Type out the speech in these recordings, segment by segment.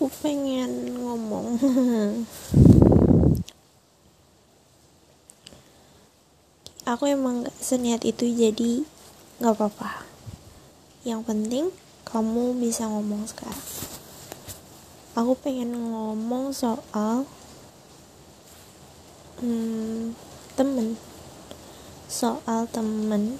aku pengen ngomong. Aku emang gak seniat itu jadi gak apa-apa. Yang penting kamu bisa ngomong sekarang. Aku pengen ngomong soal hmm, temen. Soal temen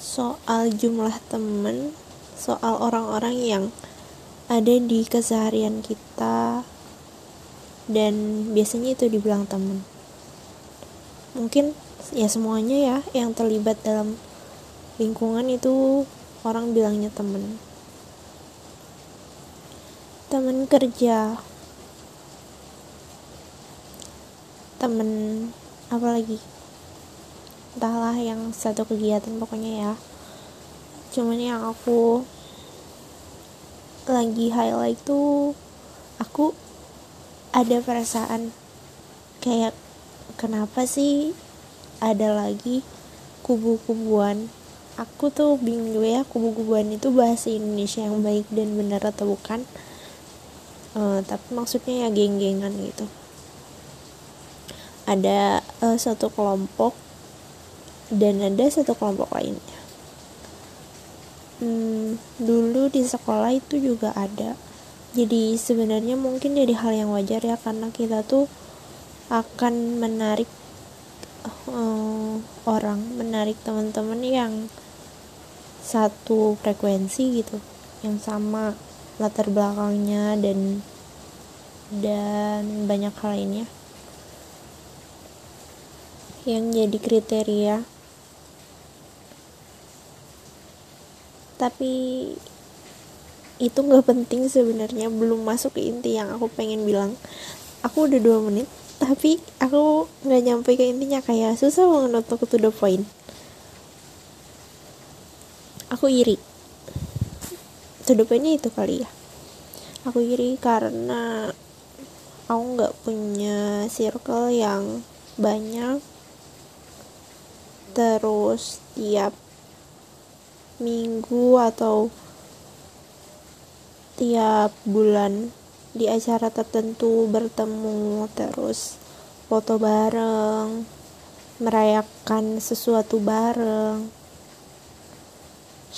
soal jumlah temen soal orang-orang yang ada di keseharian kita. Dan biasanya itu dibilang temen. Mungkin ya semuanya ya yang terlibat dalam lingkungan itu orang bilangnya temen. Temen kerja. Temen apa lagi? Entahlah yang satu kegiatan pokoknya ya. Cuman yang aku lagi highlight tuh aku ada perasaan kayak kenapa sih ada lagi kubu-kubuan? Aku tuh bingung juga ya kubu-kubuan itu bahasa Indonesia yang baik dan benar atau bukan. Uh, tapi maksudnya ya geng-gengan gitu. Ada uh, satu kelompok dan ada satu kelompok lainnya hmm, dulu di sekolah itu juga ada. Jadi sebenarnya mungkin jadi hal yang wajar ya karena kita tuh akan menarik uh, orang menarik teman-teman yang satu frekuensi gitu yang sama latar belakangnya dan dan banyak hal lainnya. Yang jadi kriteria tapi itu nggak penting sebenarnya belum masuk ke inti yang aku pengen bilang. Aku udah dua menit tapi aku nggak nyampe ke intinya kayak susah banget untuk to the point. Aku iri. To the pointnya itu kali ya. Aku iri karena aku nggak punya circle yang banyak. Terus tiap minggu atau tiap bulan di acara tertentu bertemu terus foto bareng merayakan sesuatu bareng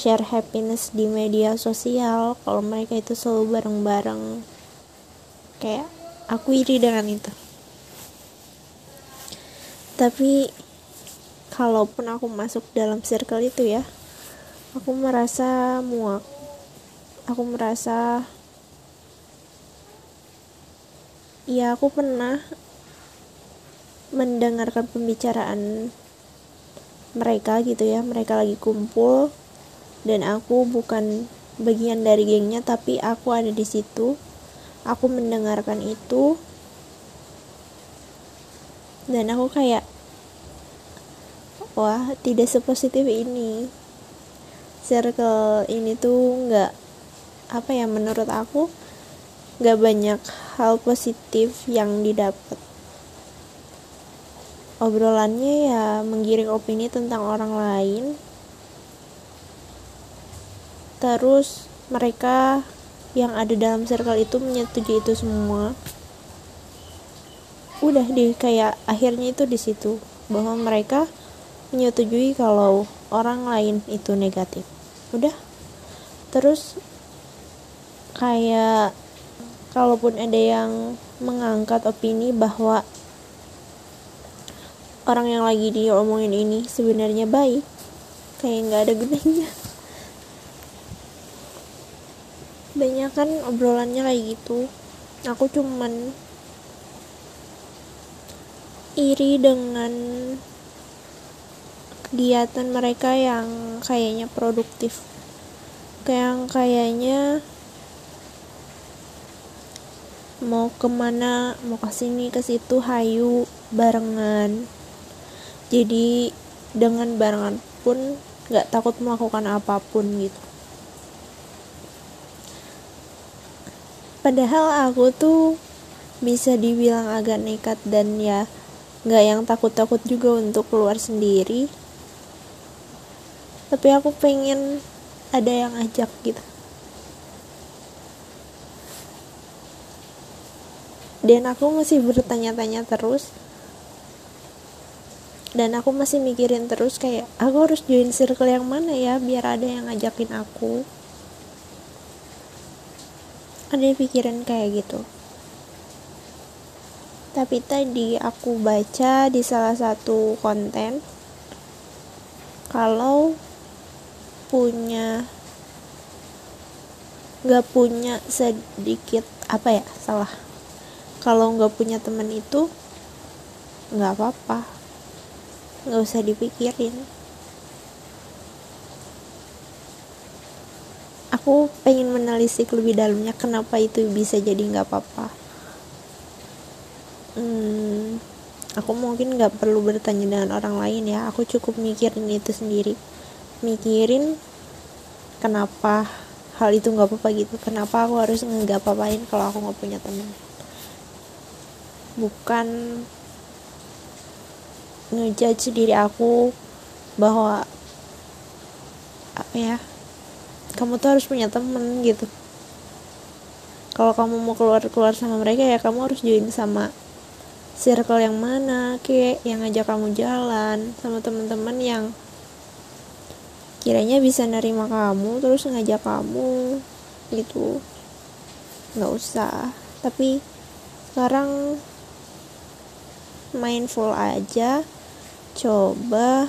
share happiness di media sosial. Kalau mereka itu selalu bareng-bareng. Kayak aku iri dengan itu. Tapi kalaupun aku masuk dalam circle itu ya aku merasa muak. Aku merasa ya aku pernah mendengarkan pembicaraan mereka gitu ya. Mereka lagi kumpul dan aku bukan bagian dari gengnya tapi aku ada di situ. Aku mendengarkan itu. Dan aku kayak wah tidak sepositif ini circle ini tuh nggak apa ya menurut aku nggak banyak hal positif yang didapat. Obrolannya ya menggiring opini tentang orang lain. Terus mereka yang ada dalam circle itu menyetujui itu semua. Udah deh kayak akhirnya itu di situ bahwa mereka menyetujui kalau orang lain itu negatif. Udah. Terus kayak kalaupun ada yang mengangkat opini bahwa orang yang lagi diomongin ini sebenarnya baik kayak nggak ada gunanya. Banyak kan obrolannya kayak gitu. Aku cuman iri dengan kegiatan mereka yang kayaknya produktif. Yang kayaknya mau ke mana mau ke sini ke situ hayu barengan. Jadi dengan barengan pun nggak takut melakukan apa pun gitu. Padahal aku tuh bisa dibilang agak nekat dan ya nggak yang takut-takut juga untuk keluar sendiri tapi aku pengen ada yang ajak gitu. Dan aku masih bertanya-tanya terus. Dan aku masih mikirin terus kayak aku harus join circle yang mana ya biar ada yang ngajakin aku. Ada pikiran kayak gitu. Tapi tadi aku baca di salah satu konten kalau punya nggak punya sedikit apa ya salah. Kalau nggak punya teman itu nggak apa-apa. Nggak usah dipikirin. Aku pengen menelisik lebih dalamnya kenapa itu bisa jadi nggak apa-apa. Hmm, aku mungkin nggak perlu bertanya dengan orang lain ya. Aku cukup mikirin itu sendiri mikirin kenapa hal itu nggak apa-apa gitu. Kenapa aku harus nggak apa-apain kalau aku nggak punya teman bukan ngejudge diri aku bahwa apa ya kamu tuh harus punya temen gitu. Kalau kamu mau keluar keluar sama mereka ya kamu harus join sama circle yang mana kayak yang ngajak kamu jalan sama teman-teman yang kiranya bisa nerima kamu terus ngajak kamu gitu. Nggak usah. Tapi sekarang mindful aja coba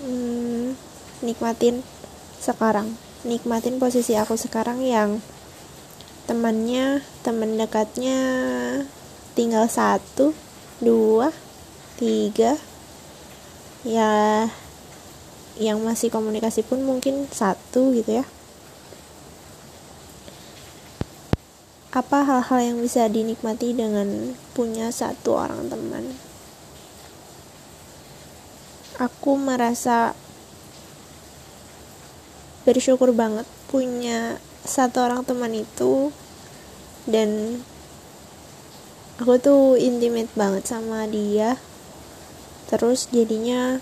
hmm, nikmatin sekarang. Nikmatin posisi aku sekarang yang temannya teman dekatnya tinggal satu dua tiga. Ya yang masih komunikasi pun mungkin satu gitu ya. Apa hal-hal yang bisa dinikmati dengan punya satu orang teman? Aku merasa bersyukur banget punya satu orang teman itu dan aku tuh intimate banget sama dia. Terus jadinya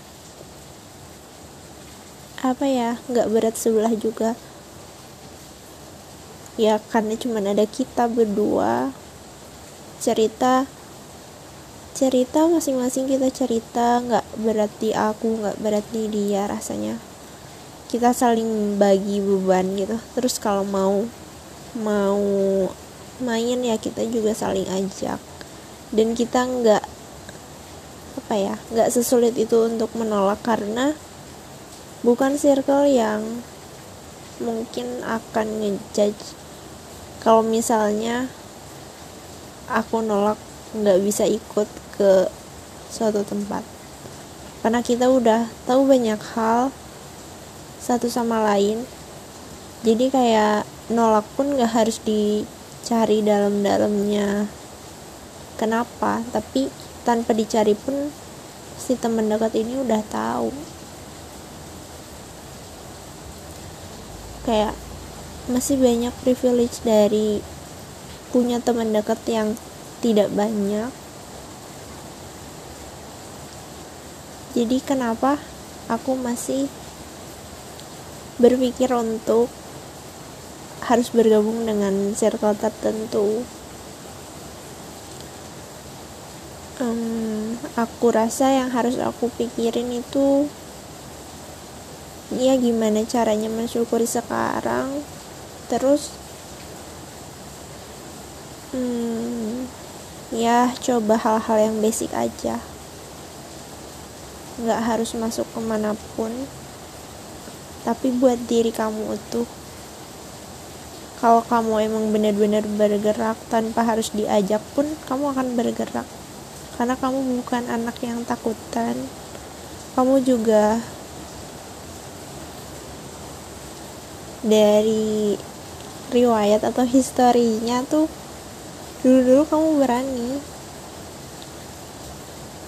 apa ya nggak berat sebelah juga. Ya karena cuma ada kita berdua. Cerita cerita masing-masing kita cerita nggak berat di aku nggak berat di dia rasanya. Kita saling bagi beban gitu. Terus kalau mau mau main ya kita juga saling ajak. Dan kita nggak apa ya nggak sesulit itu untuk menolak karena bukan circle yang mungkin akan ngejudge. Kalau misalnya aku nolak nggak bisa ikut ke suatu tempat. Karena kita udah tahu banyak hal satu sama lain. Jadi kayak nolak pun gak harus dicari dalam-dalamnya kenapa. Tapi tanpa dicari pun si teman dekat ini udah tahu kayak masih banyak privilege dari punya teman dekat yang tidak banyak. Jadi kenapa aku masih berpikir untuk harus bergabung dengan circle tertentu? Um, aku rasa yang harus aku pikirin itu ya gimana caranya mensyukuri sekarang? Terus hmm, ya coba hal-hal yang basic aja. Nggak harus masuk ke mana pun. Tapi buat diri kamu utuh. Kalau kamu emang benar-benar bergerak tanpa harus diajak pun kamu akan bergerak. Karena kamu bukan anak yang takutan. Kamu juga dari riwayat atau historinya tuh dulu-dulu kamu berani.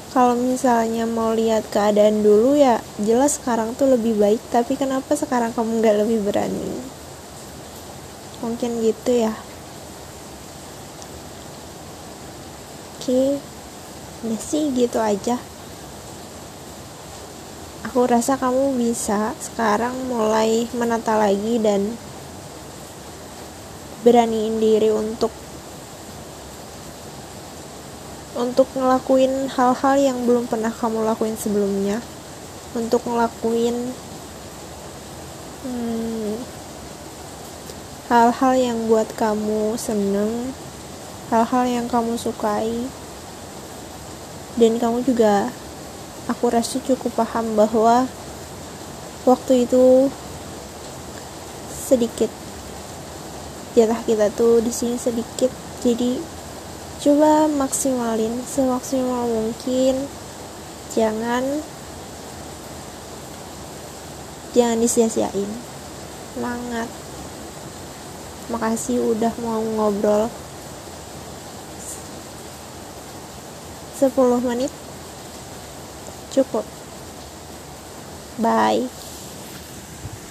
Kalau misalnya mau lihat keadaan dulu ya jelas sekarang tuh lebih baik tapi kenapa sekarang kamu nggak lebih berani? Mungkin gitu ya. Oke udah sih gitu aja aku rasa kamu bisa sekarang mulai menata lagi dan beraniin diri untuk untuk ngelakuin hal-hal yang belum pernah kamu lakuin sebelumnya. Untuk ngelakuin hmm, hal-hal yang buat kamu seneng hal-hal yang kamu sukai. Dan kamu juga aku rasa cukup paham bahwa waktu itu sedikit. Jatah kita tuh di sini sedikit. Jadi coba maksimalin semaksimal mungkin. Jangan jangan disia-siain. Semangat. Makasih udah mau ngobrol. 10 menit cukup. Bye